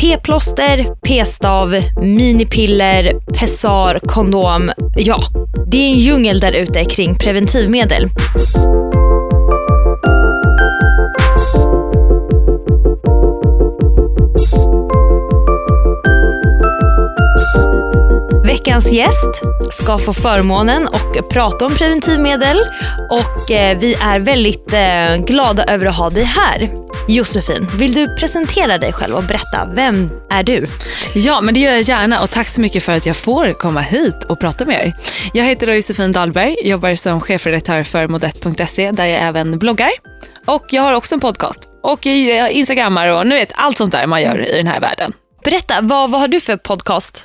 P-plåster, p-stav, minipiller, pessar, kondom. Ja, det är en djungel där ute kring preventivmedel. Veckans gäst ska få förmånen att prata om preventivmedel och eh, vi är väldigt eh, glada över att ha dig här. Josefin, vill du presentera dig själv och berätta, vem är du? Ja, men det gör jag gärna och tack så mycket för att jag får komma hit och prata med er. Jag heter då Josefin Dahlberg, jobbar som chefredaktör för modett.se där jag även bloggar. Och jag har också en podcast och jag instagrammar och nu vet allt sånt där man gör i den här världen. Berätta, vad, vad har du för podcast?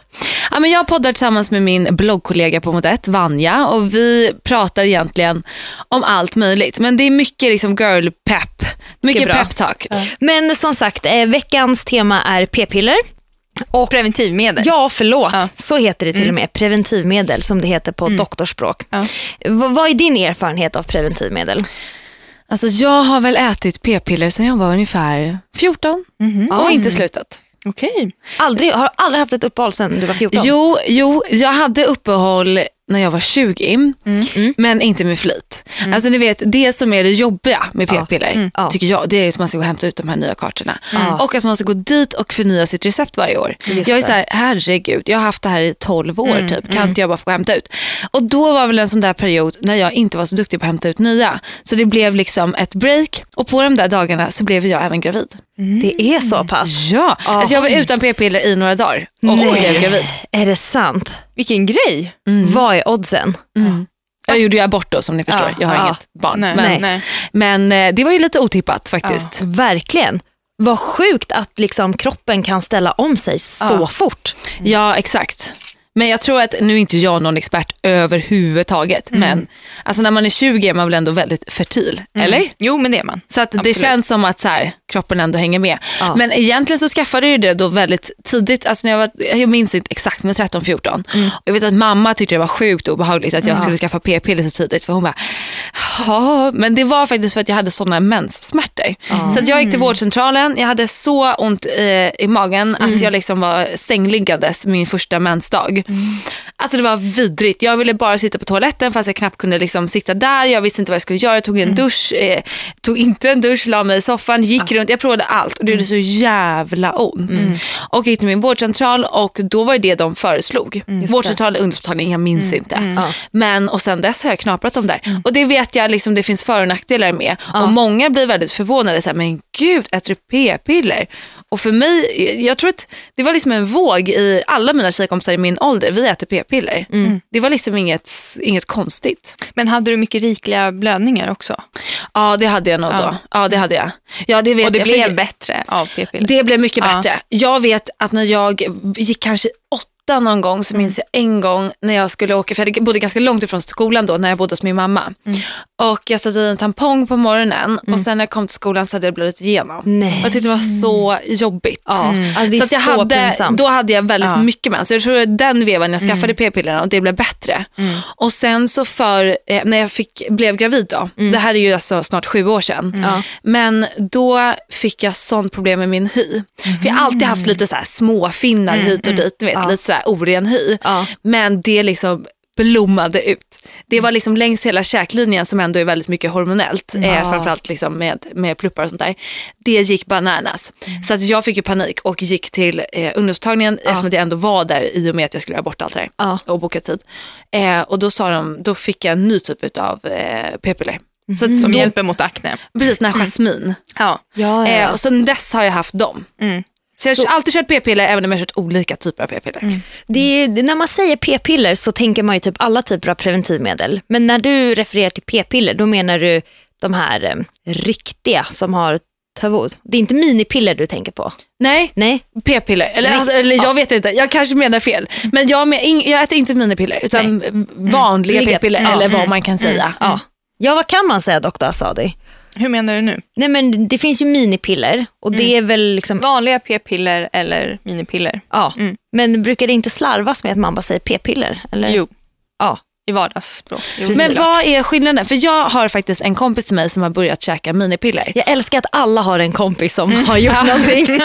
Ja, men jag poddar tillsammans med min bloggkollega på Modett, Vanja, och vi pratar egentligen om allt möjligt. Men det är mycket liksom girl pep, mycket bra. pep talk. Men som sagt, eh, veckans tema är p-piller. Och preventivmedel. Ja, förlåt. Ja. Så heter det till och med. Preventivmedel som det heter på doktorspråk. Ja. Vad är din erfarenhet av preventivmedel? Alltså, jag har väl ätit p-piller sedan jag var ungefär 14 och inte slutat. Okej. Aldrig, har aldrig haft ett uppehåll sedan du var 14? Jo, jo, jag hade uppehåll när jag var 20, men inte med flit. Alltså ni vet, det som är det jobbiga med p-piller, Ja. tycker jag, det är att man ska gå och hämta ut de här nya kartorna. Och att man ska gå dit och förnya sitt recept varje år. Just jag är så här, herregud, jag har haft det här i 12 år typ, kan inte jag bara få hämta ut? Och då var väl en sån där period när jag inte var så duktig på att hämta ut nya. Så det blev liksom ett break och på de där dagarna så blev jag även gravid. Det är så pass? Ja, alltså jag var utan p-piller i några dagar och blev gravid. Är det sant? Vilken grej. Vad är oddsen? Jag gjorde ju abort då som ni förstår. Ja, jag har ja. inget barn. Nej, men, nej. men eh, det var ju lite otippat faktiskt. Verkligen. Vad sjukt att liksom kroppen kan ställa om sig så Ja. fort. Ja, exakt. Men jag tror att, nu är inte jag någon expert överhuvudtaget, men alltså när man är 20 är man väl ändå väldigt fertil, eller? Jo, men det är man. Så att det känns som att så här, kroppen ändå hänger med. Ja. Men egentligen så skaffade jag det då väldigt tidigt, alltså när jag, var, jag minns inte exakt men 13-14. Och jag vet att mamma tyckte det var sjukt obehagligt att jag skulle skaffa p-piller så tidigt för hon bara, ja men det var faktiskt för att jag hade sådana menssmärtor. Så att jag gick till vårdcentralen, jag hade så ont eh, i magen att jag liksom var sängliggandes min första mensdag. Alltså det var vidrigt. Jag ville bara sitta på toaletten fast jag knappt kunde liksom sitta där. Jag visste inte vad jag skulle göra. Jag tog en dusch, eh, tog inte en dusch, la mig i soffan, gick runt. Jag provade allt och det gjorde så jävla ont. Och gick till min vårdcentral och då var det det de föreslog. Vårdcentral eller ungdomsmottagning, jag minns inte. Ja. Men och sen dess har jag knaprat dem där. Och det vet jag liksom, det finns för och nackdelar med. Och många blir väldigt förvånade. Så här, men gud, äter du p-piller? Och för mig, jag tror att det var liksom en våg i alla mina tjejkompisar i min ålder. Vi äter p-piller. Det var liksom inget, inget konstigt. Men hade du mycket rikliga blödningar också? Ja, det hade jag nog Ja. då. Ja, det hade jag. Ja, det vet Och det jag. blev bättre av p-piller? Det blev mycket Ja. bättre. Jag vet att när jag gick kanske åtta någon gång så minns jag en gång när jag skulle åka, för jag bodde ganska långt ifrån skolan då när jag bodde hos min mamma. Och jag satte i en tampong på morgonen och sen när jag kom till skolan så hade det blivit igenom. Nej. Jag tyckte det var så jobbigt. Ja, alltså så att jag så hade, pinsamt. då hade jag väldigt Ja. mycket mens. Så jag tror att den vevan jag skaffade p-pillerna och det blev bättre. Och sen så för, eh, när jag fick, blev gravid då, det här är ju alltså snart sju år sedan. Men då fick jag sånt problem med min hy. För jag har alltid haft lite så här småfinnar hit och dit, vet, Ja. lite så här oren hy. Ja. Men det liksom blommade ut. Det var liksom längs hela käklinjen som ändå är väldigt mycket hormonellt, eh, framförallt liksom med, med pluppar och sånt där. Det gick bananas. Så att jag fick ju panik och gick till eh, ungdomsmottagningen eftersom att jag ändå var där i och med att jag skulle göra bort allt det där Ja. och boka tid. Eh, och då sa de, då fick jag en ny typ av eh, p-piller. Så att Som då, hjälper mot akne? precis, den här jasmin. Ja. Ja, ja, Eh, ja. och sen dess har jag haft dem. Mm. Så jag har Så- alltid kört p-piller även om jag har kört olika typer av p-piller. Det är, när man säger p-piller så tänker man ju typ alla typer av preventivmedel. Men när du refererar till p-piller då menar du de här eh, riktiga som har tavod. Det är inte minipiller du tänker på? Nej, Nej? p-piller. Eller, Nej. alltså, eller jag Ja. vet inte, jag kanske menar fel. Men jag, men, jag äter inte minipiller utan vanliga Liga- p-piller eller vad man kan säga. Ja. ja, vad kan man säga doktor Asadi? Hur menar du nu? Nej men det finns ju minipiller och det är väl liksom, Vanliga p-piller eller minipiller? ja. Mm. Men brukar det inte slarvas med att man bara säger p-piller? Eller? Jo. Ja. I vardagsspråk. Men vad är skillnaden? För jag har faktiskt en kompis till mig som har börjat käka minipiller. Jag älskar att alla har en kompis som har gjort någonting.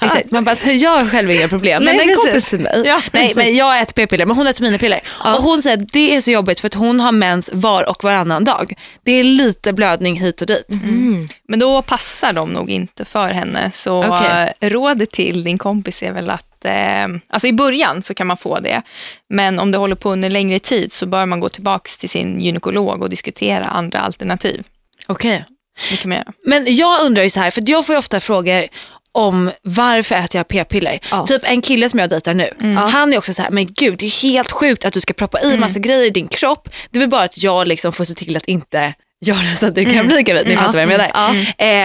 Exakt. Man bara, så jag har själv inga problem. Nej, men en precis. kompis till mig, Ja, nej men jag äter p-piller men hon äter minipiller. Och hon säger att det är så jobbigt för att hon har mens var och varannan dag. Det är lite blödning hit och dit. Mm. Men då passar de nog inte för henne. Så Okej. eh, rådet till din kompis är väl att, eh, alltså i början så kan man få det, men om det håller på under längre tid så bör man gå tillbaka till sin gynekolog och diskutera andra alternativ. Okej. Det kan man göra. Men jag undrar ju så här, för jag får ju ofta frågor om varför äter jag p-piller. Ja. Typ en kille som jag dejtar nu, han är också så här, men gud det är helt sjukt att du ska proppa i massa grejer i din kropp. Det är väl bara att jag liksom får se till att inte göra så att du kan bli gravid. Ni fattar vad jag menar.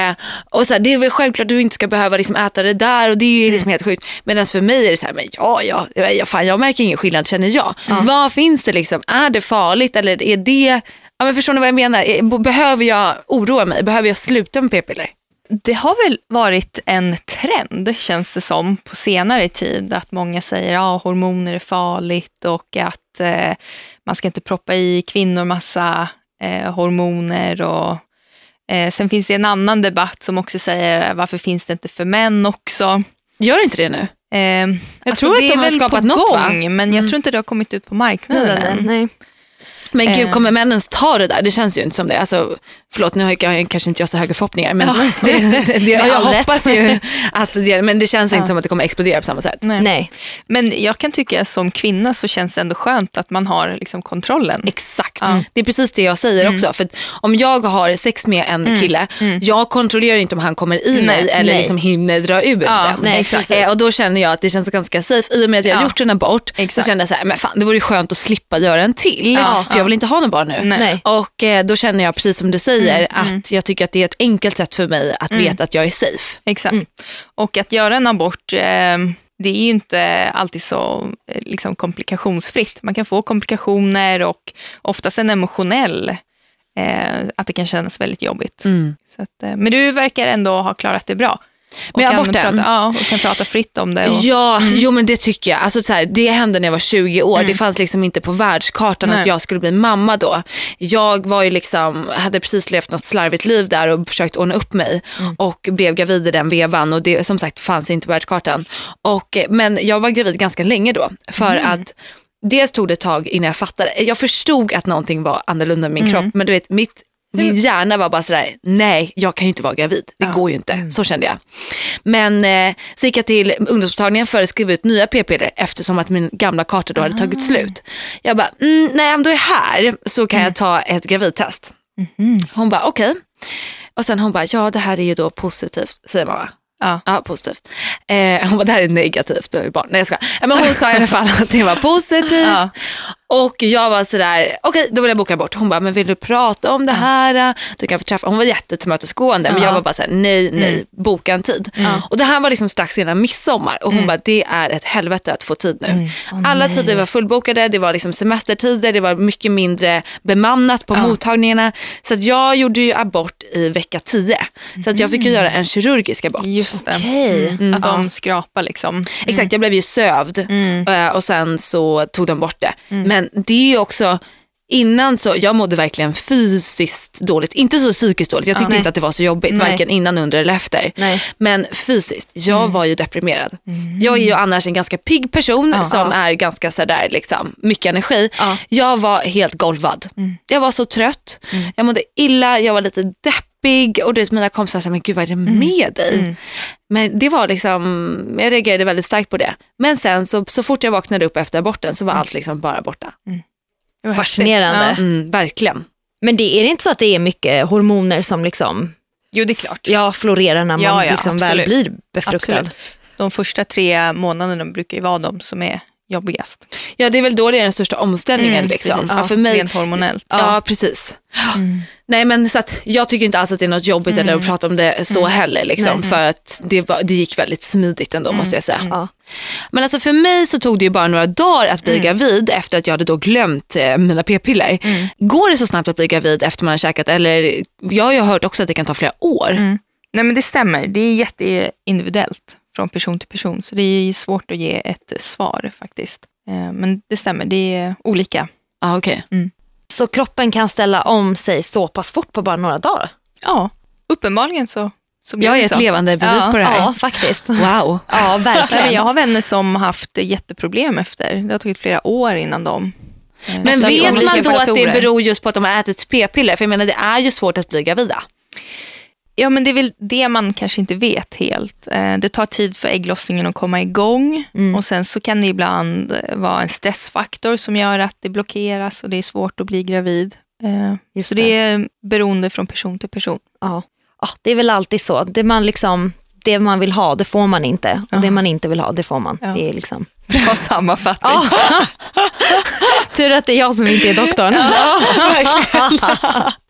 Eh, och så här, det är väl självklart att du inte ska behöva liksom äta det där och det är ju liksom helt sjukt. Medan för mig är det så här, men ja, ja, ja fan, jag märker ingen skillnad känner jag. Vad finns det liksom? Är det farligt eller är det, ja, men förstår ni vad jag menar? Eh, Behöver jag oroa mig? Behöver jag sluta med p-piller? Det har väl varit en trend, känns det som, på senare tid. Att många säger att ja, hormoner är farligt och att eh, man ska inte proppa i kvinnor massa eh, hormoner. Och, eh, sen finns det en annan debatt som också säger varför finns det inte för män också? Gör inte det nu? Eh, jag tror att de har skapat något, va? men jag tror inte det har kommit ut på marknaden Nej, nej, nej. Men gud, Eh. kommer männen ta det där? Det känns ju inte som det. Alltså, förlåt, nu har jag kanske inte jag så höga förhoppningar. Men det, det, det, jag hoppas ju att det, men det känns inte som att det kommer explodera på samma sätt. Nej. nej. Men jag kan tycka som kvinna så känns det ändå skönt att man har liksom kontrollen. Exakt, Ja. det är precis det jag säger också. För att om jag har sex med en kille, jag kontrollerar inte om han kommer i mig eller nej. liksom hinner dra ur Ja, den. nej, exakt. Eh, och då känner jag att det känns ganska safe. I och med att jag har Ja. gjort en abort så Exakt. kände jag så här, men fan det vore skönt att slippa göra en till. Ja, för jag vill inte ha någon barn nu. Nej. Och eh, då känner jag precis som du säger att jag tycker att det är ett enkelt sätt för mig att veta att jag är safe. Exakt. Mm. Och att göra en abort, eh, det är ju inte alltid så eh, liksom, komplikationsfritt. Man kan få komplikationer och oftast en emotionell, eh, att det kan kännas väldigt jobbigt. Mm. Så att, eh, men du verkar ändå ha klarat det bra. Och Med kan aborten? Prata, ja, och kan prata fritt om det. Och, Ja, jo men det tycker jag. Alltså, så här, det hände när jag var 20 år. Det fanns liksom inte på världskartan Nej. att jag skulle bli mamma då. Jag var ju liksom, hade precis levt något slarvigt liv där och försökt ordna upp mig och blev gravid i den vevan och det som sagt fanns inte på världskartan. Och, eh, men jag var gravid ganska länge då för att Dels tog det ett tag innan jag fattade. Jag förstod att någonting var annorlunda med min kropp men du vet mitt min hjärna var bara sådär, nej jag kan ju inte vara gravid. Det går ju inte. Så kände jag. Men eh, så gick jag till ungdomsmottagningen för att skriva ut nya p-piller eftersom att min gamla karta då hade tagit slut. Jag bara, mm, när jag ändå är här så kan jag ta ett gravidtest. Hon bara, okej. Och sen hon bara, ja det här är ju då positivt, säger man va? Ja. Ja, positivt. Eh, hon bara, det här är negativt, du har ju barn. Nej jag skojar. Ja, Men hon sa i alla fall att det var positivt. Ja. Och jag var sådär, okej då vill jag boka bort. Hon bara, men vill du prata om det här? Du kan få träffa. Hon var jättetillmötesgående men Ja. jag var bara såhär, nej, nej, boka en tid. Och det här var liksom strax innan midsommar och hon bara, det är ett helvete att få tid nu. Alla tider var fullbokade, det var liksom semestertider, det var mycket mindre bemannat på mottagningarna. Så att jag gjorde ju abort i vecka 10. Så att jag fick ju göra en kirurgisk abort. Just det. Okej. Mm. Att de skrapar liksom. Exakt, jag blev ju sövd eh, och sen så tog de bort det. Men det är ju också, innan så, jag mådde verkligen fysiskt dåligt, inte så psykiskt dåligt, jag tyckte nej. inte att det var så jobbigt, Nej. varken innan, under eller efter. Nej. Men fysiskt, jag var ju deprimerad. Jag är ju annars en ganska pigg person Ja. som är ganska sådär liksom, mycket energi. Ja. Jag var helt golvad. Jag var så trött, jag mådde illa, jag var lite deppig och du vet, mina kompisar sa, men gud vad är det med dig? Men det var liksom, jag reagerade väldigt starkt på det. Men sen så, så fort jag vaknade upp efter aborten så var allt liksom bara borta. Var Fascinerande. Ja. Mm, verkligen. Men det är det inte så att det är mycket hormoner som liksom, Jo, det är klart. ja, florerar när man Ja, ja, liksom väl blir befruktad? Absolut. De första tre månaderna brukar ju vara de som är jobbigast. Ja det är väl då det är den största omställningen. Mm, liksom. ja, för mig, Rent hormonellt. Ja, precis. Nej men så att jag tycker inte alls att det är något jobbigt eller att prata om det så heller. Liksom, För att det, var, det gick väldigt smidigt ändå måste jag säga. Ja. Men alltså för mig så tog det ju bara några dagar att bli gravid efter att jag hade då glömt eh, mina p-piller. Går det så snabbt att bli gravid efter man har käkat eller jag har ju hört också att det kan ta flera år. Nej men det stämmer. Det är jätteindividuellt från person till person. Så det är svårt att ge ett svar faktiskt. Eh, Men det stämmer, det är olika. Ah, okay. Mm. Så kroppen kan ställa om sig så pass fort på bara några dagar? Ja, uppenbarligen så, så Jag är ett så. levande bevis Ja. på det här. Ja, faktiskt. Wow. Ja, verkligen. jag har vänner som haft jätteproblem efter. Det har tagit flera år innan de... eh, Men vet man då att det beror just på att de har ätit p-piller? För jag menar det är ju svårt att bli gravida. Ja, men det är väl det man kanske inte vet helt. Eh, Det tar tid för ägglossningen att komma igång Mm. och sen så kan det ibland eh, vara en stressfaktor som gör att det blockeras och det är svårt att bli gravid. Eh, Just Så det är beroende från person till person. Ja. Ja, det är väl alltid så. Det man, liksom, det man vill ha, det får man inte. Och det man inte vill ha, det får man. Ja. Det är liksom... Bra sammanfattning. Ja. Tur att det är jag som inte är doktorn.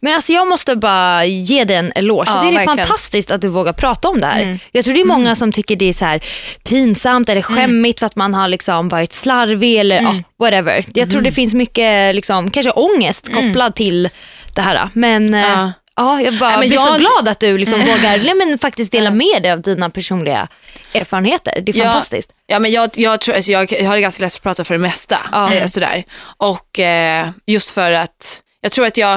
Men alltså jag måste bara ge dig en eloge. Ja, det är verkligen. fantastiskt att du vågar prata om det här. Mm. Jag tror det är många som tycker det är så här pinsamt eller skämmigt för att man har liksom varit slarvig eller Mm. ja, whatever. Jag tror det finns mycket liksom, kanske ångest Mm. kopplad till det här. Men eh, Ja. Ja, jag bara Nej, men blir så jag- glad att du liksom vågar nej, men faktiskt dela med dig av dina personliga erfarenheter. Det är Ja. fantastiskt. Ja, men jag, jag, tror, alltså jag, jag har det ganska lätt att prata för det mesta. Ja. Eh, sådär. Och eh, just för att jag tror att jag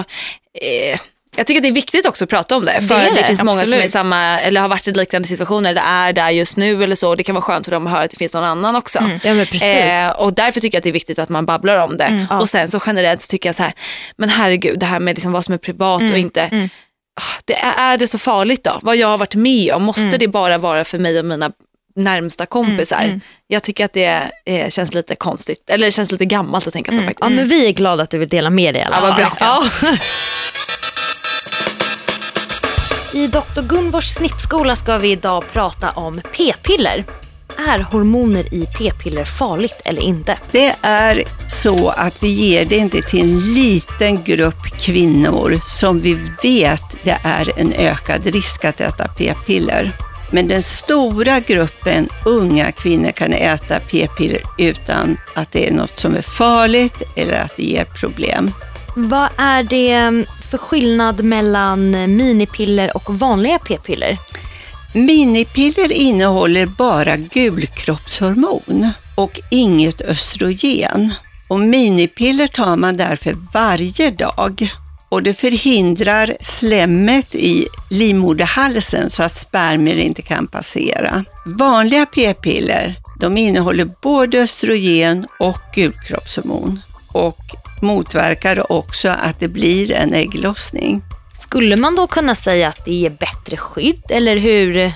eh, jag tycker att det är viktigt också att prata om det. För Det det det, finns många som är absolut. samma, eller har varit i liknande situationer, eller är där just nu eller så. Det kan vara skönt för dem att höra att det finns någon annan också. Ja, men precis. Eh, och därför tycker jag att det är viktigt att man babblar om det. Mm. Ja. Och sen så generellt så tycker jag så här, men herregud det här med liksom vad som är privat och inte. mm. Ah, Det är, är det så farligt då? Vad jag har varit med om, måste Mm. det bara vara för mig och mina närmsta kompisar? Jag tycker att det eh, känns lite konstigt, eller det känns lite gammalt att tänka så Ja, faktiskt. men vi är glada att du vill dela med dig i alla Ja, fall. Ja. I Dr. Gunvors snippskola ska vi idag prata om p-piller. Är hormoner i p-piller farligt eller inte? Det är så att vi ger det inte till en liten grupp kvinnor som vi vet det är en ökad risk att äta p-piller. Men den stora gruppen unga kvinnor kan äta p-piller utan att det är något som är farligt eller att det ger problem. Vad är det för skillnad mellan minipiller och vanliga p-piller? Minipiller innehåller bara gulkroppshormon och inget östrogen. Och minipiller tar man därför varje dag. Och det förhindrar slemmet i livmoderhalsen så att spermier inte kan passera. Vanliga p-piller de innehåller både östrogen och gulkroppshormon och motverkar också att det blir en ägglossning. Skulle man då kunna säga att det ger bättre skydd eller hur?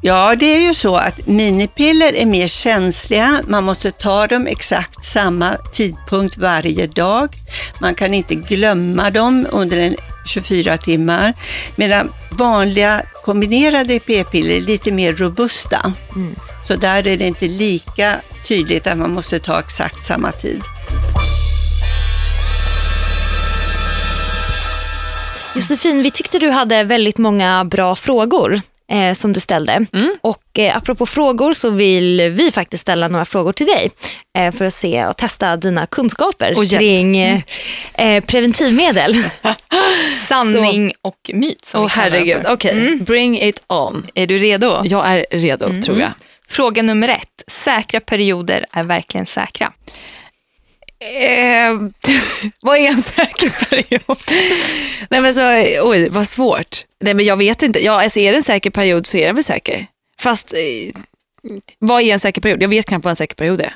Ja, det är ju så att minipiller är mer känsliga. Man måste ta dem exakt samma tidpunkt varje dag. Man kan inte glömma dem under en 24 timmar. Medan vanliga kombinerade p-piller är lite mer robusta. Så där är det inte lika tydligt att man måste ta exakt samma tid. Josefin, vi tyckte du hade väldigt många bra frågor eh, som du ställde. Och eh, apropå frågor så vill vi faktiskt ställa några frågor till dig eh, för att se och testa dina kunskaper hjälp. kring eh, eh, preventivmedel. Sanning och myt. Åh det herregud, okej. Bring it on. Är du redo? Jag är redo tror jag. Fråga nummer ett. Säkra perioder är verkligen säkra. Eh, vad är en säker period? Nej men så, oj vad svårt. Nej men jag vet inte. Ja, alltså är det en säker period så är den väl säker. Fast eh, vad är en säker period? Jag vet knappt vad en säker period är.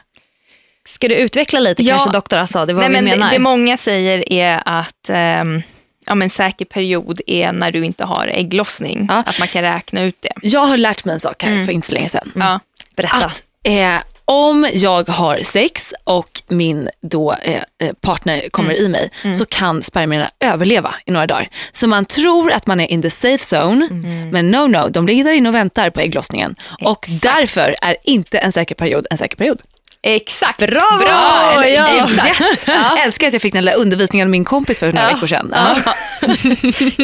Ska du utveckla lite Ja. kanske doktor Assad, vad Nej, vi men det, menar? det många säger är att ehm, ja, men säker period är när du inte har ägglossning. Ja. Att man kan räkna ut det. Jag har lärt mig en sak här för inte så länge sedan. Ja. Berätta. Att eh, om jag har sex och min då, eh, eh, partner kommer i mig så kan spermierna överleva i några dagar. Så man tror att man är in the safe zone men no no, de ligger där inne och väntar på ägglossningen. Och därför är inte en säker period en säker period. Exakt. Bravo! Bra! Ja. Exakt. Yes! Älskar att jag fick den där undervisningen av min kompis för några Ja. veckor sedan. Ja.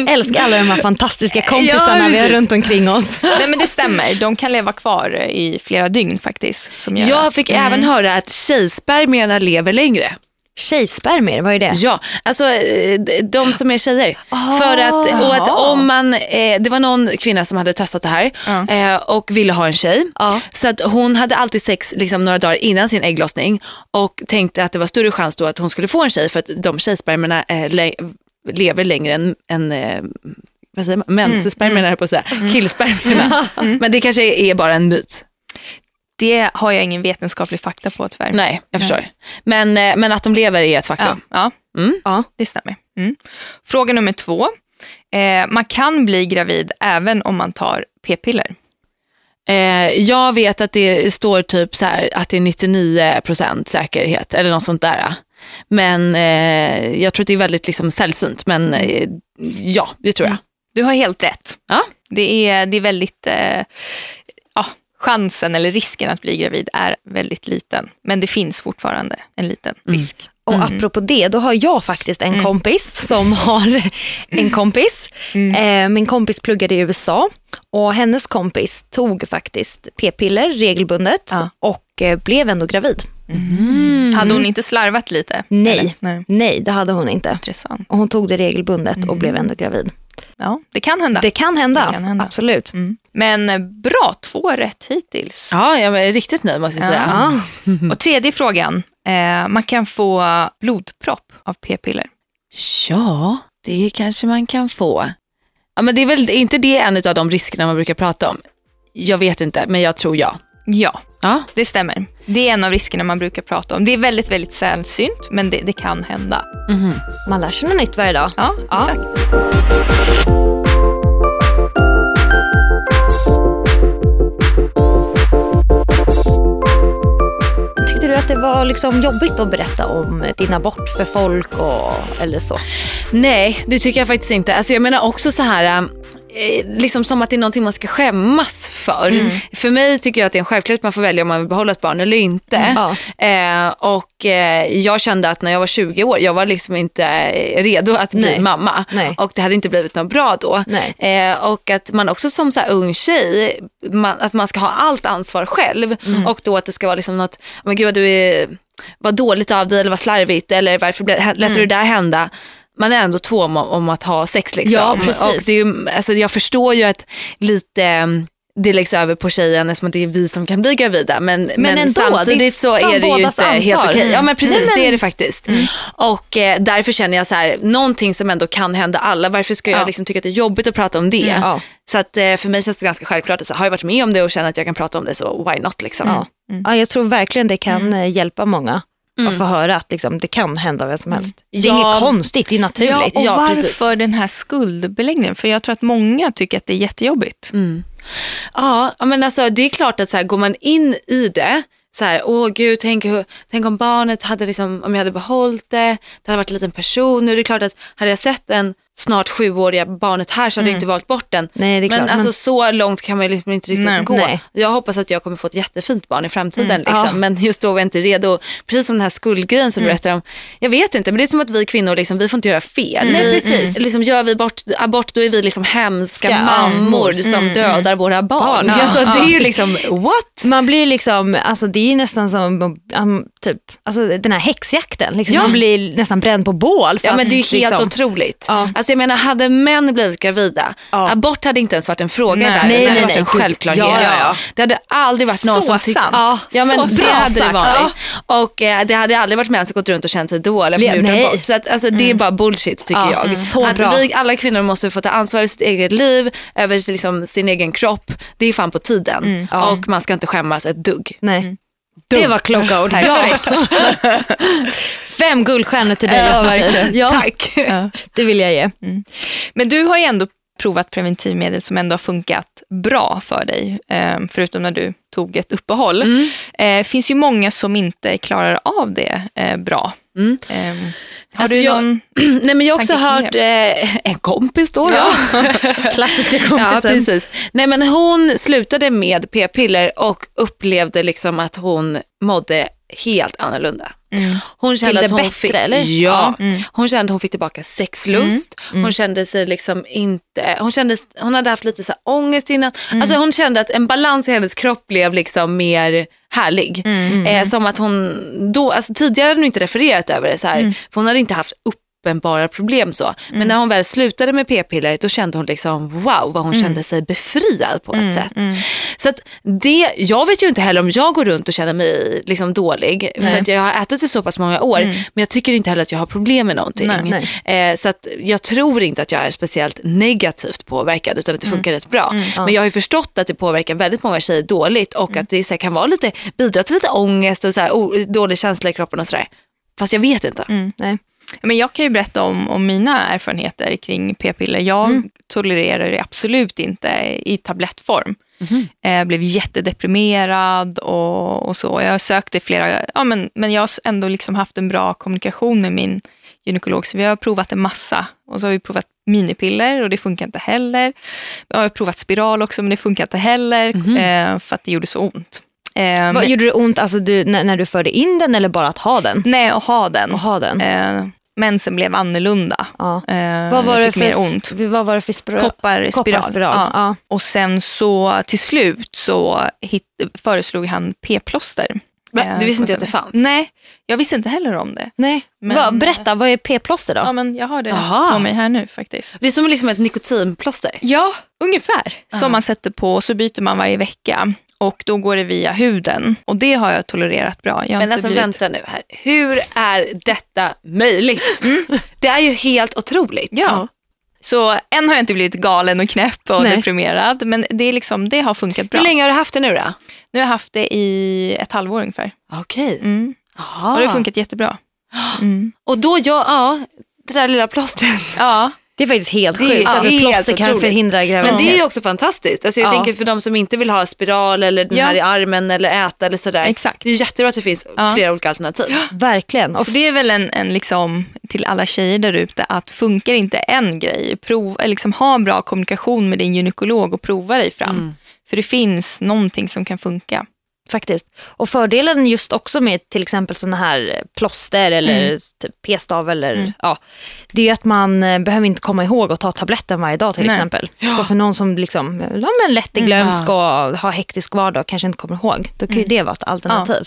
Älskar alla de här fantastiska kompisarna Ja, vi har runt omkring oss. Nej, men det stämmer. De kan leva kvar i flera dygn faktiskt. Som Jag fick även höra att tjejspermierna lever längre. Tjejspermier, vad är det? Ja, alltså eh, de som är tjejer. Ah, För att, och att jaha. om man, eh, det var någon kvinna som hade testat det här eh, och ville ha en tjej. Ja. Så att hon hade alltid sex liksom, några dagar innan sin ägglossning och tänkte att det var större chans då att hon skulle få en tjej för att de tjejspermierna eh, le- lever längre än, än vad säger man? mensspermierna mm. på att säga, killspermierna. Men det kanske är bara en myt. Det har jag ingen vetenskaplig fakta på tyvärr. Nej, jag förstår. Men, eh, men att de lever är ett Ja, faktum. ja, Mm. Ja. det stämmer. Mm. Fråga nummer två. Eh, man kan bli gravid även om man tar p-piller. Eh, jag vet att det står typ så här att det är 99% säkerhet eller något sånt där. Men eh, jag tror att det är väldigt liksom sällsynt. Men eh, ja, det tror jag. Du har helt rätt. Ja. Det är, det är väldigt... Chansen eller risken att bli gravid är väldigt liten. Men det finns fortfarande en liten risk. Och apropå det, då har jag faktiskt en kompis som har en kompis. Eh, min kompis pluggade i USA och hennes kompis tog faktiskt p-piller regelbundet Ja. och eh, blev ändå gravid. Hade hon inte slarvat lite? Nej. Nej. Nej, det hade hon inte. Intressant. Och hon tog det regelbundet och blev ändå gravid. Ja, det kan hända. Det kan hända, Det kan hända. absolut. Mm. Men eh, bra, två rätt hittills. Ja, jag är riktigt nöjd måste jag säga. Ja. Och tredje frågan. Eh, man kan få blodpropp av p-piller. Ja, det kanske man kan få. Ja, men det är väl inte det en av de riskerna man brukar prata om? Jag vet inte, men jag tror ja. Ja, Ja, det stämmer. Det är en av riskerna man brukar prata om. Det är väldigt, väldigt sällsynt, men det, det kan hända. Man lär sig något nytt varje dag. Ja, Ja. exakt. Tyckte du att det var liksom jobbigt att berätta om din abort för folk och, eller så? Nej, det tycker jag faktiskt inte. Alltså jag menar också så här, eh, liksom som att det är någonting man ska skämmas för. För mig tycker jag att det är en självklarhet man får välja om man vill behålla ett barn eller inte. Ja. Eh, och eh, jag kände att när jag var 20 år, jag var liksom inte eh, redo att bli Nej. mamma. Nej. Och det hade inte blivit något bra då. Eh, och att man också som så ung tjej, man, att man ska ha allt ansvar själv. Mm. Och då att det ska vara liksom något, men gud du är, vad dåligt av dig eller vad slarvigt eller varför lät Mm. du det där hända? Man är ändå två om, om att ha sex liksom. Ja, precis. Och det är ju, alltså, jag förstår ju att lite mm, det läggs över på tjejen eftersom att det är vi som kan bli gravida. Men, men, ändå, samtidigt så är det ju inte helt ansvar. okej. Ja men precis, Nej, men- det är det faktiskt. Och eh, därför känner jag så här, någonting som ändå kan hända alla, varför ska jag Ja. liksom tycka att det är jobbigt att prata om det? Ja. Så att eh, för mig känns det ganska självklart, alltså, har jag varit med om det och känner att jag kan prata om det så why not liksom. Ja. Ja, jag tror verkligen det kan eh, hjälpa många att få höra att liksom, det kan hända vem som helst. Det är Ja. inget konstigt, det är naturligt. Ja, och Ja, precis. varför den här skuldbeläggningen? För jag tror att många tycker att det är jättejobbigt. Ja, ja, men alltså det är klart att så här, går man in i det, så här, åh gud, tänk, tänk om barnet hade liksom, om jag hade behållit det, det hade varit en liten person. Nu är det klart att hade jag sett en snart sjuåriga barnet här så hade jag inte valt bort den. Nej, men klart, alltså men- så långt kan man liksom inte riktigt Nej, gå. nej. Jag hoppas att jag kommer få ett jättefint barn i framtiden liksom. ja. men just då var jag inte redo. Precis som den här skuldgrejen som du berättar om. Jag vet inte, men det är som att vi kvinnor, liksom, vi får inte göra fel. Nej, vi, precis. Liksom, gör vi bort, abort då är vi liksom hemska Ska- mammor som dödar våra barn. Ja. Alltså, det är ju liksom, what? Man blir liksom, alltså det är nästan som um, typ, alltså den här häxjakten. Liksom. Ja. Man blir nästan bränd på bål. Ja men det är ju helt liksom, otroligt. Ja. Alltså jag menar hade män blivit gravida, Ja. abort hade inte ens varit en fråga Nej. världen, Nej, det hade nej, varit nej, en självklarhet. Ja, ja, ja. Det hade aldrig varit någon Så som tyckte... sant. Ja, ja men Så det bra hade det sagt. varit. Och eh, det hade aldrig varit män som gått runt och känt sig dåliga för att abort. Så att, alltså, det är bara bullshit tycker Ja, jag. mm. Så att bra. vi alla kvinnor måste få ta ansvar för sitt eget liv, över liksom, sin egen kropp. Det är fan på tiden. Ja. Och man ska inte skämmas ett dugg. Nej. Det var kloka ord. Ja. Fem guldstjärnor till dig Ja, Josefin. Ja, Tack. det vill jag ge. Men du har ju ändå provat preventivmedel som ändå har funkat bra för dig, eh, förutom när du tog ett uppehåll. Mm. Eh, finns ju många som inte klarar av det eh, bra. Mm. Eh, har Alltså du jag- någon... Nej men jag har också hört eh, en kompis då. Ja. Klassiska Ja, kompisen. precis. Nej, men hon slutade med p-piller och upplevde liksom att hon mådde helt annorlunda. Hon kände att hon bättre, fick, eller? Ja, hon kände att hon fick tillbaka sexlust. Hon kände sig liksom inte, hon, kände, hon hade haft lite så här ångest innan. Alltså hon kände att en balans i hennes kropp blev liksom mer härlig. Eh, som att hon då, alltså tidigare hade hon inte refererat över det så här, för hon hade inte haft uppenbara problem så. Men när hon väl slutade med p-piller då kände hon liksom wow vad hon kände sig befriad på ett sätt. Så att det, jag vet ju inte heller om jag går runt och känner mig liksom dålig för att jag har ätit det så pass många år men jag tycker inte heller att jag har problem med någonting. Nej, Eh, så att jag tror inte att jag är speciellt negativt påverkad utan att det funkar rätt bra. Men jag har ju förstått att det påverkar väldigt många tjejer dåligt och att det så här, kan vara lite, bidra till lite ångest och så här, dålig känsla i kroppen och sådär. Fast jag vet inte. Nej. Men jag kan ju berätta om, om mina erfarenheter kring p-piller. Jag tolererar det absolut inte i tablettform. Jag blev jättedeprimerad och, och så. Jag sökte flera, ja, men, men jag har ändå liksom haft en bra kommunikation med min gynekolog. Så vi har provat en massa. Och så har vi provat minipiller och det funkar inte heller. Jag har provat spiral också men det funkar inte heller eh, för att det gjorde så ont. Eh, Vad, gjorde det ont alltså, du, när, när du förde in den eller bara att ha den? Nej, att ha den. Att ha den. Eh, mensen blev annorlunda. Ja. Eh, Vad, var det för, mer ont. vad var det för spiral? Kopparspiral. Kopparspiral. Ja. Ja. Och sen så till slut så hit, föreslog han p-plåster. Men Eh, det visste inte att det fanns. Nej, jag visste inte heller om det. Nej. Men- vad, berätta, vad är p-plåster då? Ja, men jag har det Aha. på mig här nu faktiskt. Det är som liksom ett nikotinplåster. Ja, ungefär. Som man sätter på och så byter man varje vecka. Och då går det via huden. Och det har jag tolererat bra. Jag Men alltså blivit... vänta nu här. Hur är detta möjligt? Det är ju helt otroligt. Ja. Så än har jag inte blivit galen och knäpp och Nej. deprimerad. Men det, är liksom, det har funkat bra. Hur länge har du haft det nu då? Nu har jag haft det i ett halvår ungefär. Okej. Mm. Jaha. Och det har funkat jättebra. Mm. Och då, ja, ja, det där lilla plåstret. Ja, Det är faktiskt helt Det sjukt. Alltså, helt plåster kan otroligt. förhindra graviditet. Men det är också fantastiskt. Alltså jag Ja. tänker för de som inte vill ha spiral eller den Ja. här i armen eller äta eller sådär. Exakt. Det är jättebra att det finns Ja. flera olika alternativ. Verkligen. Och så det är väl en, en liksom, till alla tjejer där ute att funkar inte en grej, prov, liksom ha en bra kommunikation med din gynekolog och prova dig fram. För det finns någonting som kan funka. Faktiskt. Och fördelen just också med till exempel sådana här plåster eller Mm. typ p-stav eller ja, det är ju att man eh, behöver inte komma ihåg att ta tabletten varje dag till Nej. exempel. Så för någon som liksom, ja, men lätt är glömsk och har hektisk vardag och kanske inte kommer ihåg, då kan ju det vara ett alternativ.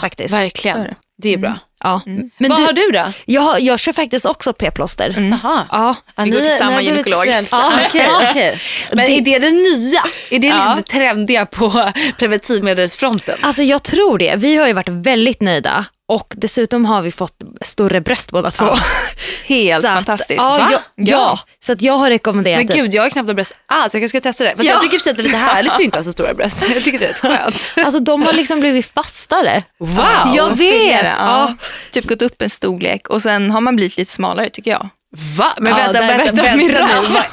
Faktiskt. Så är Verkligen. det. Det är bra. Ja. Men Vad du, har du då? jag, jag kör faktiskt också p-plåster. Jaha. Ja. Ja, Vi går till ni- samma ni gynekolog. Ja. Okej, okej. Men är det det nya? Är det liksom Ja. det trendiga på preventivmedelsfronten? Alltså jag tror det. Vi har ju varit väldigt nöjda och dessutom har vi fått större bröst båda två. Helt Så att- fantastiskt. Ja, Va? ja, ja, så att jag har rekommenderat Men det. gud, jag har knappt bröst alls. Jag kanske ska testa det. Fast Ja. jag tycker för att det är lite härligt att inte ha så stora bröst. Jag tycker det är rätt skönt. Alltså de har liksom blivit fastare. Wow. jag vet. Ja. Typ gått upp en storlek och sen har man blivit lite smalare tycker jag. Va? Men Ja, vänta, det är vänta, vänta mirakel. nu. Vad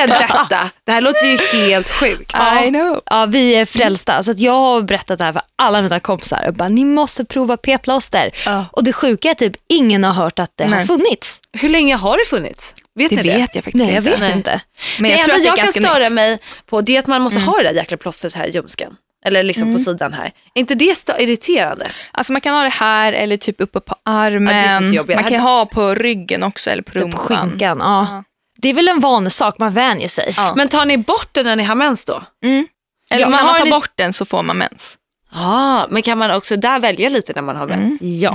är detta? Det här låter ju helt sjukt. I know. Ja, vi är frälsta. Så att jag har berättat det här för alla mina kompisar. Och bara, ni måste prova p-plåster. Ja. Och det sjuka är typ ingen har hört att det har Nej. funnits. Hur länge har det funnits? Vet Det ni vet det? jag faktiskt Nej, jag inte. vet Nej. inte. Men det jag tror enda jag kan störa nytt. mig på det är att man måste ha det där jäkla plåstret här i ljumsken. Eller liksom på sidan här. Är inte det irriterande? Alltså man kan ha det här eller typ uppe på Ja, armen. jobbigt. man kan ha på ryggen också eller på Typ rumpan. skinkan. Ja. Det är väl en vanlig sak, man vänjer sig. Ja. Men tar ni bort det när ni har mens då? Mm. Eller Ja, om man tar ni- bort den så får man mens. Ja, men kan man också där välja lite när man har mens? Ja.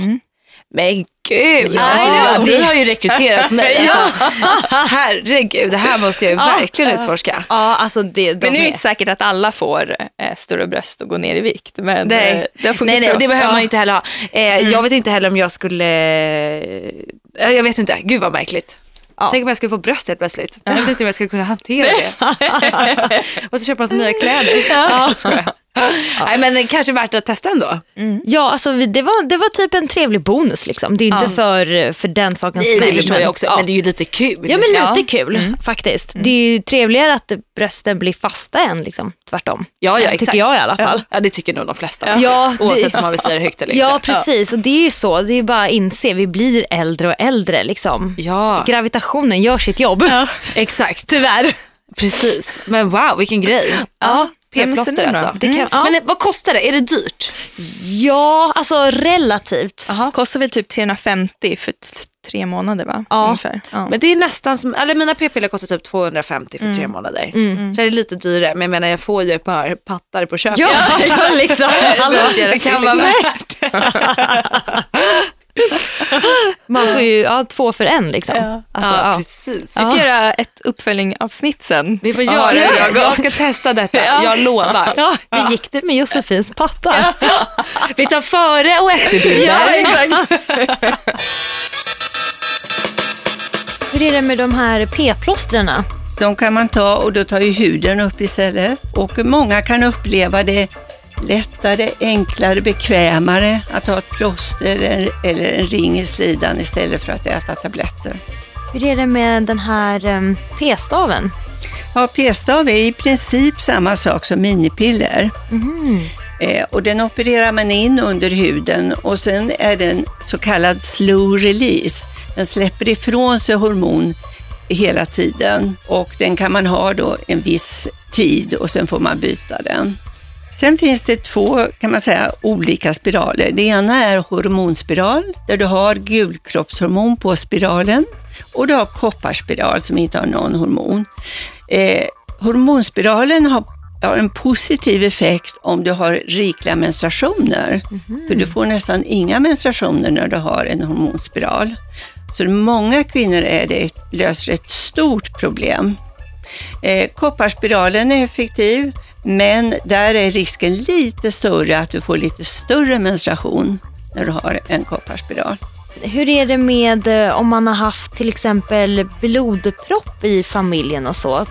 Men gud, Ja, alltså, ja, det- har ju rekryterat mig. Alltså. Herregud, det här måste jag ju verkligen utforska. Ja, alltså det, de Men nu är det inte säkert att alla får eh, större bröst och gå ner i vikt. Men Nej. eh, det Nej, nej, det behöver Ja. man ju inte heller ha. Eh, Jag vet inte heller om jag skulle, eh, jag vet inte, gud vad märkligt. Ja. Tänk om jag skulle få bröst helt plötsligt. Jag vet inte om jag skulle kunna hantera det. och så köpa massa nya kläder. Ja. skojar. Nej men kanske värt att testa ändå. Ja, alltså det var, det var typ en trevlig bonus. Liksom. Det är inte Ja. för, för den sakens Nej, det skull, förstår men- jag också, Ja. men det är ju lite kul. Ja men Ja. lite kul faktiskt. Det är ju trevligare att brösten blir fasta än liksom, tvärtom. ja, ja, exakt. Tycker jag i alla fall. Ja, det tycker nog de flesta. Ja, det- Oavsett om man vill säga det högt eller inte. Ja precis och det är ju så, det är bara att inse, vi blir äldre och äldre. Liksom. Ja, Gravitationen gör sitt jobb. exakt. Tyvärr. Precis. Men wow, vilken grej. Ja, P-plåster alltså. Det kan, ja. Men eh, vad kostar det? Är det dyrt? ja, alltså relativt. Kostar väl typ 350 för tre månader va? Ja. Ja. Men det är nästan som, eller mina p-piller kostar typ 250 för tre månader. Så det är lite dyrare, men jag menar jag får ju ett par pattar på köpet. Ja, alltså, liksom. Hallå, Det det kan vara värt. Man får ju ja, två för en liksom. Alltså, ja, ja. precis. Vi får göra ett uppföljningsavsnitt sen. Vi får Ja, göra det Jag ska testa detta, Ja. jag lovar. Ja, hur gick det med Josefins pattar? Vi tar före och efterbilder. Hur är det med de här p-plåstren? De kan man ta och då tar ju huden upp istället. Och många kan uppleva det lättare, enklare, bekvämare att ha ett plåster eller, en ring i slidan istället för att äta tabletter. Hur är det med den här um, p-staven? Ja, p-stav är i princip samma sak som minipiller. Eh, och den opererar man in under huden och sen är den så kallad slow release. Den släpper ifrån sig hormon hela tiden och den kan man ha då en viss tid och sen får man byta den. Sen finns det två, kan man säga, olika spiraler. Det ena är hormonspiral, där du har gulkroppshormon på spiralen och du har kopparspiral som inte har någon hormon. Eh, hormonspiralen har, har en positiv effekt om du har rikliga menstruationer. För du får nästan inga menstruationer när du har en hormonspiral. Så många kvinnor är det, löser ett stort problem. Eh, kopparspiralen är effektiv, men där är risken lite större att du får lite större menstruation när du har en kopparspiral. Hur är det med eh, om man har haft till exempel blodpropp i familjen och så?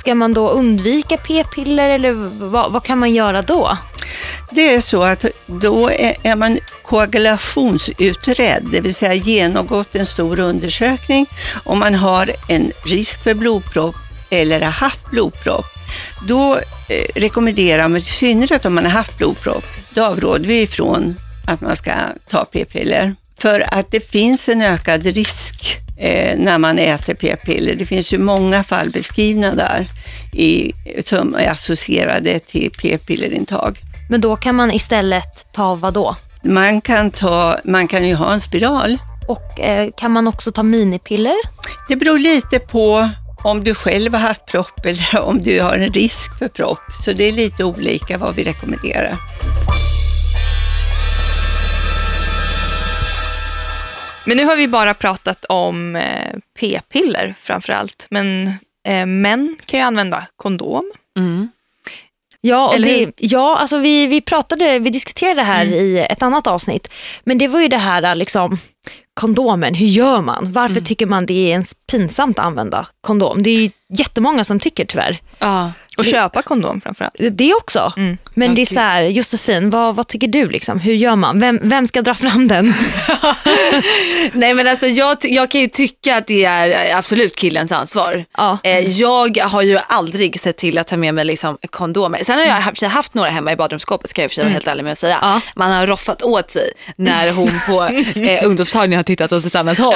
Ska man då undvika p-piller eller vad, vad kan man göra då? Det är så att då är, är man koagulationsutredd, det vill säga genomgått en stor undersökning om man har en risk för blodpropp eller har haft blodpropp. Då eh, rekommenderar man, i synnerhet om man har haft blodpropp, då avråder vi ifrån att man ska ta p-piller. För att det finns en ökad risk eh, när man äter p-piller. Det finns ju många fall beskrivna där i, som är associerade till p-pillerintag. Men då kan man istället ta vad då? Man kan, ta, man kan ju ha en spiral. Och eh, kan man också ta minipiller? Det beror lite på om du själv har haft propp eller om du har en risk för propp. Så det är lite olika vad vi rekommenderar. Men nu har vi bara pratat om eh, p-piller framför allt. Men eh, män kan ju använda kondom. Ja, och det, ja alltså vi, vi pratade, vi diskuterade det här i ett annat avsnitt. Men det var ju det här liksom, kondomen, hur gör man? Varför tycker man det är ens pinsamt att använda kondom? Det är jättemånga som tycker tyvärr. Ja. Och köpa kondom framför allt. Det också. Men det är så här, Josefin, vad, vad tycker du? Liksom? Hur gör man? Vem, vem ska dra fram den? Nej men alltså jag, jag kan ju tycka att det är absolut killens ansvar. Ja. Eh, jag har ju aldrig sett till att ta med mig liksom kondomer. Sen har jag haft, haft några hemma i badrumsskåpet ska jag för vara helt ärlig med att säga. Ja. Man har roffat åt sig när hon på eh, ungdomstagningen har tittat åt ett annat håll.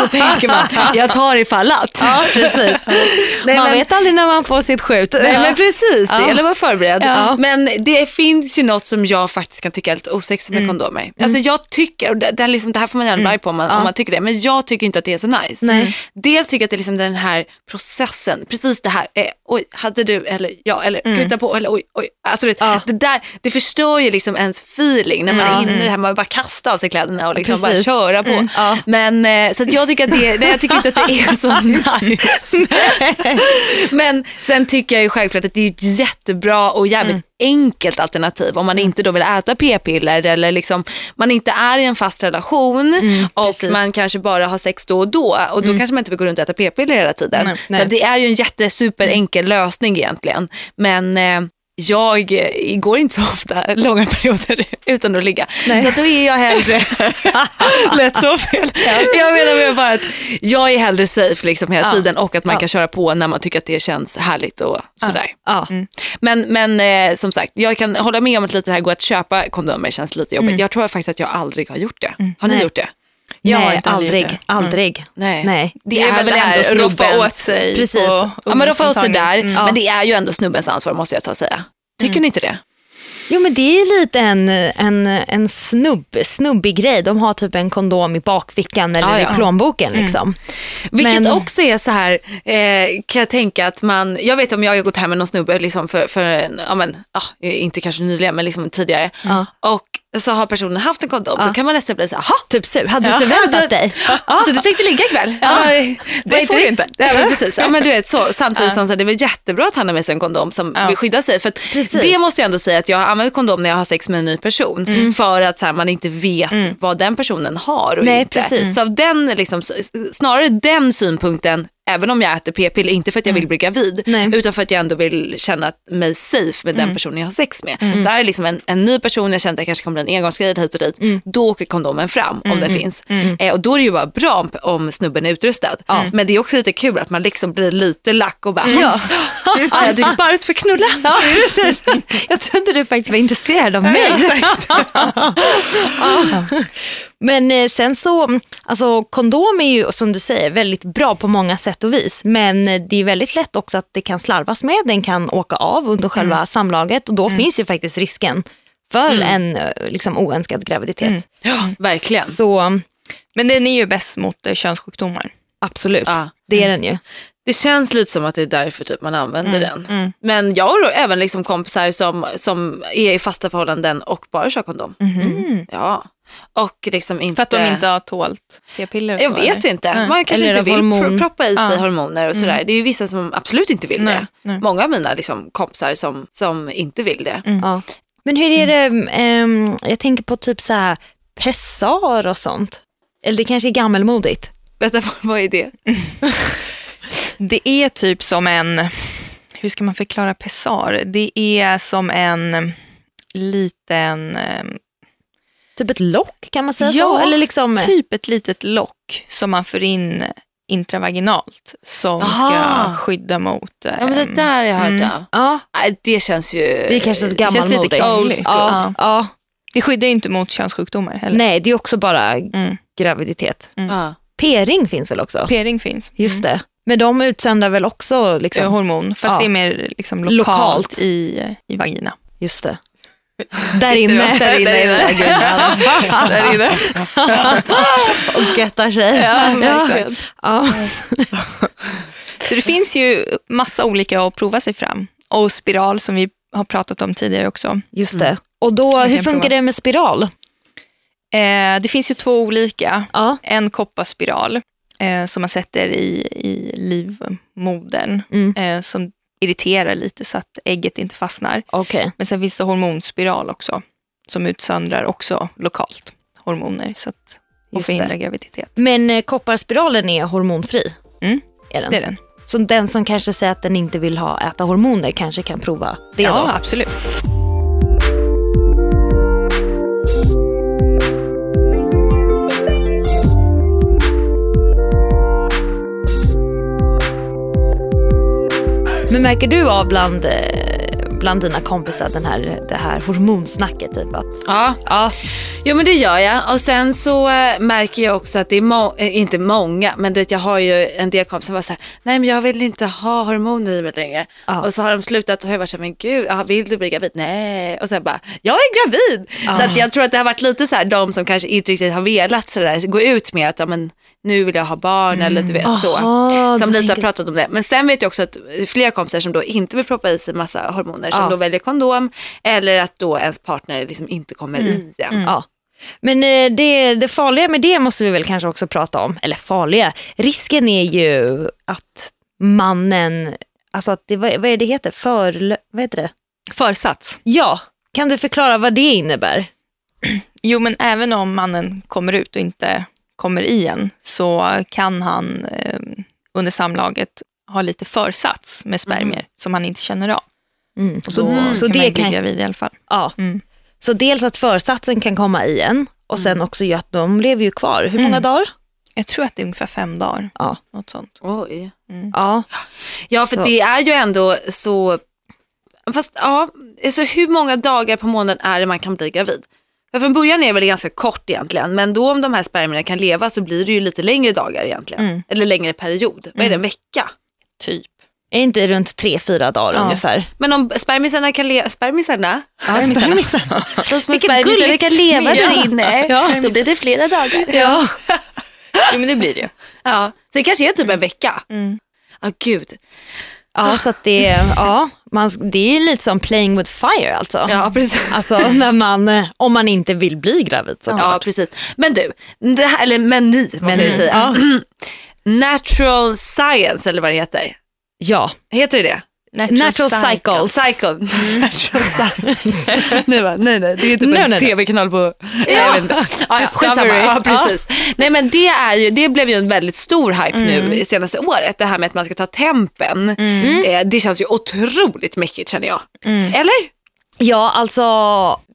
Så tänker man, jag tar ifall att. Ja, precis. Nej, man men- vet aldrig när man får sitt skjut. Nej men precis, Ja. gäller att vara förberedd. Ja. Men det finns ju något som jag faktiskt kan tycka är lite osexigt med kondomer. Alltså jag tycker, och det, det, liksom, det här får man gärna arg på om man, om man tycker det, men jag tycker inte att det är så nice. Nej. Dels tycker jag att det är liksom den här processen, precis det här, eh, oj, hade du, eller ja, eller ska vi ta på, eller oj, oj. Alltså, det, Ja. det, där, det förstår ju liksom ens feeling när man är inne i det här, man bara kasta av sig kläderna och liksom bara köra på. Ja. Men eh, så jag tycker att det, nej, jag tycker inte att det är så nice. Men sen tycker jag ju självklart att det är ett jättebra och jävligt enkelt alternativ om man inte då vill äta p-piller eller liksom man inte är i en fast relation och precis. man kanske bara har sex då och då och då kanske man inte vill gå runt och äta p-piller hela tiden. Nej, Så nej. att det är ju en jättesuper enkel lösning egentligen. Men eh, jag eh, går inte så ofta långa perioder utan att ligga. Nej. Så att då är jag hellre, lät så fel. Jag menar bara att jag är hellre safe liksom hela Ja. tiden och att man Ja. kan köra på när man tycker att det känns härligt och sådär. Ja. Men, men eh, som sagt, jag kan hålla med om att lite här går att köpa kondomer känns lite jobbigt. Jag tror faktiskt att jag aldrig har gjort det. Har ni Nej. gjort det? Har Nej, aldrig det. Aldrig. Nej. Nej. Det, är, väl ändå roffa snubbens. åt sig Precis. Ja men roffa åt sig där, ungdomsmottagningen. men det är ju ändå snubbens ansvar måste jag ta och säga. Tycker ni inte det? Jo men det är lite en, en, en snubb, snubbig grej. De har typ en kondom i bakfickan eller Ja, ja. i plånboken. Liksom. Vilket Men- också är så här, eh, kan jag tänka att man, jag vet om jag har gått hem med någon snubbe liksom för, för en, ja, men, ja, inte kanske nyligen men liksom tidigare. Ja. Och så har personen haft en kondom, Ja. då kan man nästan bli så här, "Ha, Typ sur. Hade Ja. du förväntat Du- dig? Så du tänkte ligga ikväll? Ja. det får du inte. Ja, men precis. Ja, men du vet, så, samtidigt som så här, det är jättebra att han har med sig en kondom som Ja. vill skydda sig. För det måste jag ändå säga att jag har använt kondom när jag har sex med en ny person. För att så här, man inte vet vad den personen har och Nej, inte. precis. Så av den, liksom, snarare den synpunkten Även om jag äter p-piller, inte för att jag vill bli gravid, Nej. utan för att jag ändå vill känna mig safe med den personen jag har sex med. Så är det liksom en, en ny person, jag känner att det kanske kommer bli en engångsgrej hit och dit, då åker kondomen fram om det finns. Eh, och då är det ju bara bra om, snubben är utrustad. Men det är också lite kul att man liksom blir lite lack och bara, ja. ja, jag dricker bara ut för att knulla. Ja. Jag trodde du faktiskt var intresserad av mig. Ja. Men eh, sen så, alltså kondom är ju som du säger väldigt bra på många sätt och vis. Men eh, det är väldigt lätt också att det kan slarvas med. Den kan åka av under själva samlaget och då finns ju faktiskt risken för en eh, liksom, oönskad graviditet. Ja, verkligen. Så Men den är ju bäst mot eh, könssjukdomar. absolut, Ja. det är den ju. Det känns lite som att det är därför typ man använder Mm, den. Men jag har även liksom kompisar som, som är i fasta förhållanden och bara kör kondom. Ja. Och liksom inte... För att de inte har tålt p-piller? Jag vet eller? inte. Nej. Man kanske Eller inte vill hormon. pro- proppa i sig Ja. hormoner och sådär. Det är ju vissa som absolut inte vill Nej, det. nej. Många av mina liksom, kompisar som, som inte vill det. Ja. Men hur är det, ehm, jag tänker på typ så här pessar och sånt. Eller det kanske är gammelmodigt. Vänta, vad- vad är det? Det är typ som en, hur ska man förklara pessar? Det är som en liten, eh, Typ ett lock kan man säga så? Ja, Eller liksom, typ ett litet lock som man får in intravaginalt som Aha. ska skydda mot... eh, Ja men det där har jag hört. Mm. ja. det känns ju... det är kanske lite känns lite gammalmodigt. krångligt. Ja, ja. Det skyddar ju inte mot könssjukdomar heller. Nej, det är också bara Mm. graviditet. Ja. P-ring finns väl också? P-ring finns. Just det. Men de utsöndrar väl också, liksom, Eh, Hormon, fast Ja. det är mer liksom lokalt, Lokalt. I, i vagina. just det. Där inne. Där inne i vaginan. Där inne. och göttar sig. Ja, exakt. Ja. Så det finns ju massa olika att prova sig fram. Och spiral som vi har pratat om tidigare också. Just det. Och då, hur funkar det med spiral? Eh, det finns ju två olika. Ja. En kopparspiral eh, som man sätter i, i livmodern Mm. eh, som irriterar lite så att ägget inte fastnar. Okej. Men sen finns det hormonspiral också som utsöndrar också lokalt hormoner så att och Just det. förhindrar graviditet. Men eh, kopparspiralen är hormonfri? Mm, Är den? Det är den. Så den som kanske säger att den inte vill ha äta hormoner kanske kan prova det ja, då? absolut. Men märker du av bland, eh, bland dina kompisar den här, det här hormonsnacket? Typ att, Ja. ja, Jo men det gör jag och sen så äh, märker jag också att det är, må- äh, inte många, men du vet, jag har ju en del kompisar som var så här, nej men jag vill inte ha hormoner i mig längre. Ja. Och så har de slutat och jag varit så här, men gud, ja, vill du bli gravid? Nej. Och sen bara, jag är gravid. Så att jag tror att det har varit lite så här, de som kanske inte riktigt har velat så där, gå ut med att ja, men, nu vill jag ha barn eller du vet så. Aha, Som du lite har pratat om det. Men sen vet jag också att flera kompisar som då inte vill proppa i sig massa hormoner, som Ja. då väljer kondom eller att då ens partner liksom inte kommer i den. ja. Men eh, det, det farliga med det måste vi väl kanske också prata om. Eller farliga, risken är ju att mannen, alltså att det, vad vad är det heter? För, vad heter det? Försats. Ja, kan du förklara vad det innebär? Jo, men även om mannen kommer ut och inte kommer i en så kan han eh, under samlaget ha lite försats med spermier som han inte känner av. Mm. Så, då så, kan man bli kan, gravid i alla fall. ja. Mm. så dels att försatsen kan komma i en och sen också ju att de lever ju kvar. Hur många Mm. dagar? Jag tror att det är ungefär fem dagar. Ja. Något sånt. Oj. Ja. Ja, för Så. det är ju ändå så... Fast ja, alltså hur många dagar på månaden är det man kan bli gravid? För från början är det väl ganska kort egentligen, men då om de här spermierna kan leva så blir det ju lite längre dagar egentligen. Mm. Eller längre period. Vad är det, en vecka? Typ. Är inte runt tre, fyra dagar Ja. ungefär? Men om spermisarna kan leva, spermisarna? spermisarna. De små spermisarna kan leva Ja. där inne. Ja. Då blir det flera dagar. Ja. Jo, men det blir det ju. Ja. Så det kanske är typ en vecka. Ja, Mm. gud. Ja, så att det, ja, man, det är lite som playing with fire alltså. Ja, precis. Alltså när man, eh, om man inte vill bli gravid såklart. Ja, precis. Men du, det här, eller men ni måste Men jag säga. ja. Natural science eller vad det heter. Ja, Heter det det? Natural cycles. Cycle. Natural science. nej, va? nej, nej, det är typ Nej, en tv-kanal på... Ja, ja, skitsamma. Ja, precis. Nej, men det, är ju, det blev ju en väldigt stor hype nu senaste året. Det här med att man ska ta tempen. Eh, det känns ju otroligt mäckigt känner jag. Eller? Ja, alltså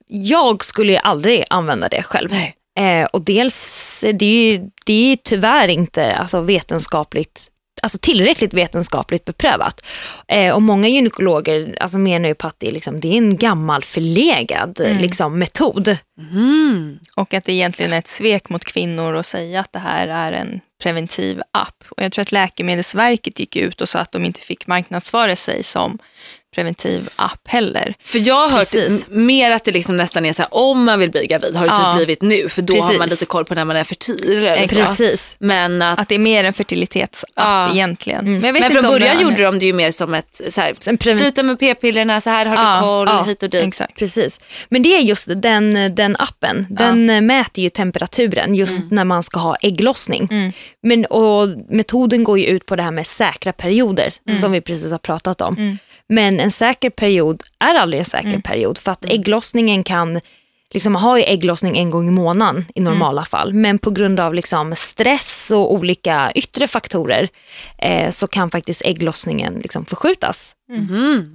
jag skulle ju aldrig använda det själv. Eh, och dels, det är ju det är tyvärr inte alltså, vetenskapligt Alltså tillräckligt vetenskapligt beprövat. Eh, och många gynekologer alltså, menar ju på att det är, liksom, det är en gammal förlegad liksom, metod. Och att det egentligen är ett svek mot kvinnor att säga att det här är en preventiv app. Och jag tror att Läkemedelsverket gick ut och sa att de inte fick marknadsföra sig som preventiv app heller. För jag har hört Precis. m- mer att det liksom nästan är så här, om man vill bli gravid har det Ja. typ blivit nu för då har Precis. man lite koll på när man är fertil. Exakt. Precis. Men att Att det är mer en fertilitetsapp Ja. egentligen. Men, jag vet Men inte från början gjorde de det ju mer som ett, så här, En prevent- sluta med p-pillerna, så här har Ja, du koll, ja, hit och dit. Exakt. Precis. Men det är just den, den appen. Den eh, mäter ju temperaturen just när man ska ha ägglossning. Men, och metoden går ju ut på det här med säkra perioder som vi precis har pratat om. Men en säker period är aldrig en säker period för att ägglossningen kan Liksom, man har ju ägglossning en gång i månaden i normala fall. Men på grund av liksom, stress och olika yttre faktorer eh, så kan faktiskt ägglossningen liksom, förskjutas.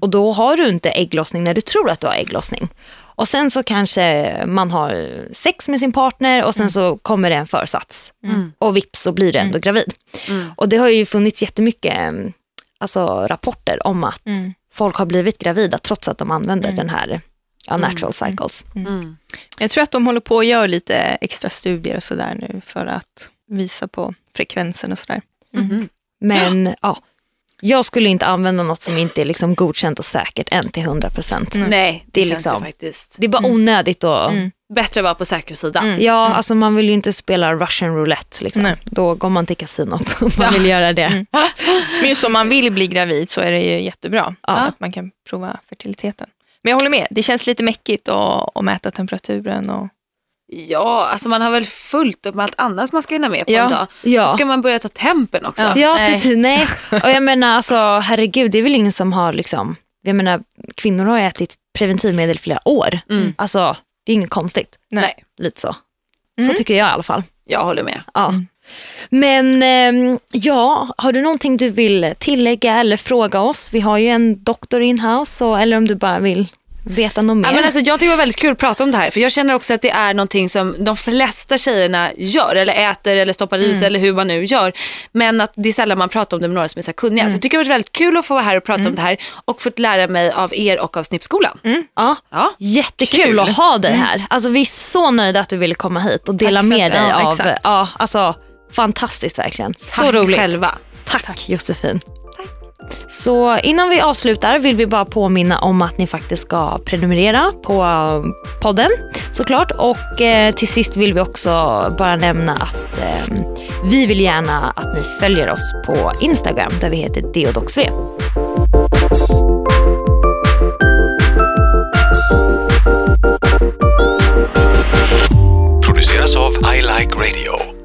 Och då har du inte ägglossning när du tror att du har ägglossning. Och sen så kanske man har sex med sin partner och sen så kommer det en försats. Och vips så blir du ändå gravid. Och det har ju funnits jättemycket alltså, rapporter om att folk har blivit gravida trots att de använder den här ja, natural cycles. Jag tror att de håller på att göra lite extra studier och sådär nu för att visa på frekvensen och sådär. Men ja, jag skulle inte använda något som inte är liksom godkänt och säkert än till 100%. Nej, det, Det är känns liksom- faktiskt Det är bara onödigt att bättre att vara på säkra sidan. Ja, alltså man vill ju inte spela russian roulette. Liksom. Nej. Då går man till kasinot om man vill göra det. Men just om man vill bli gravid så är det ju jättebra Ja. att man kan prova fertiliteten. Men jag håller med, det känns lite mäckigt att, att mäta temperaturen. Och... Ja, alltså man har väl fullt upp med allt annat man ska hinna med på Ja. en dag. Ja. Ska man börja ta tempen också? Ja. Ja, Nej. precis. Nej. Och jag menar, alltså, herregud, det är väl ingen som har liksom, jag menar, kvinnor har ätit preventivmedel i flera år. Alltså, det är inget konstigt. Nej, Lite så. Så tycker jag i alla fall. jag håller med. Ja. Men ehm, ja, har du någonting du vill tillägga eller fråga oss? Vi har ju en doktor in-house, eller om du bara vill veta något mer. Ja, men alltså, jag tycker det var väldigt kul att prata om det här för jag känner också att det är någonting som de flesta tjejerna gör eller äter eller stoppar i sig eller hur man nu gör. Men att det är sällan man pratar om det med några som är så kunniga. Så jag tycker det var väldigt kul att få vara här och prata om det här och fått lära mig av er och av Snippskolan. ja. Ja. Jättekul Kul. att ha dig här. Alltså, vi är så nöjda att du ville komma hit och dela Tack med dig ja, av... exakt. Ja, alltså, fantastiskt verkligen. Så Tack roligt. själva. Tack, Josefin. Så innan vi avslutar vill vi bara påminna om att ni faktiskt ska prenumerera på eh, podden såklart. Och eh, till sist vill vi också bara nämna att eh, vi vill gärna att ni följer oss på Instagram där vi heter deodoxv. Produceras av I Like Radio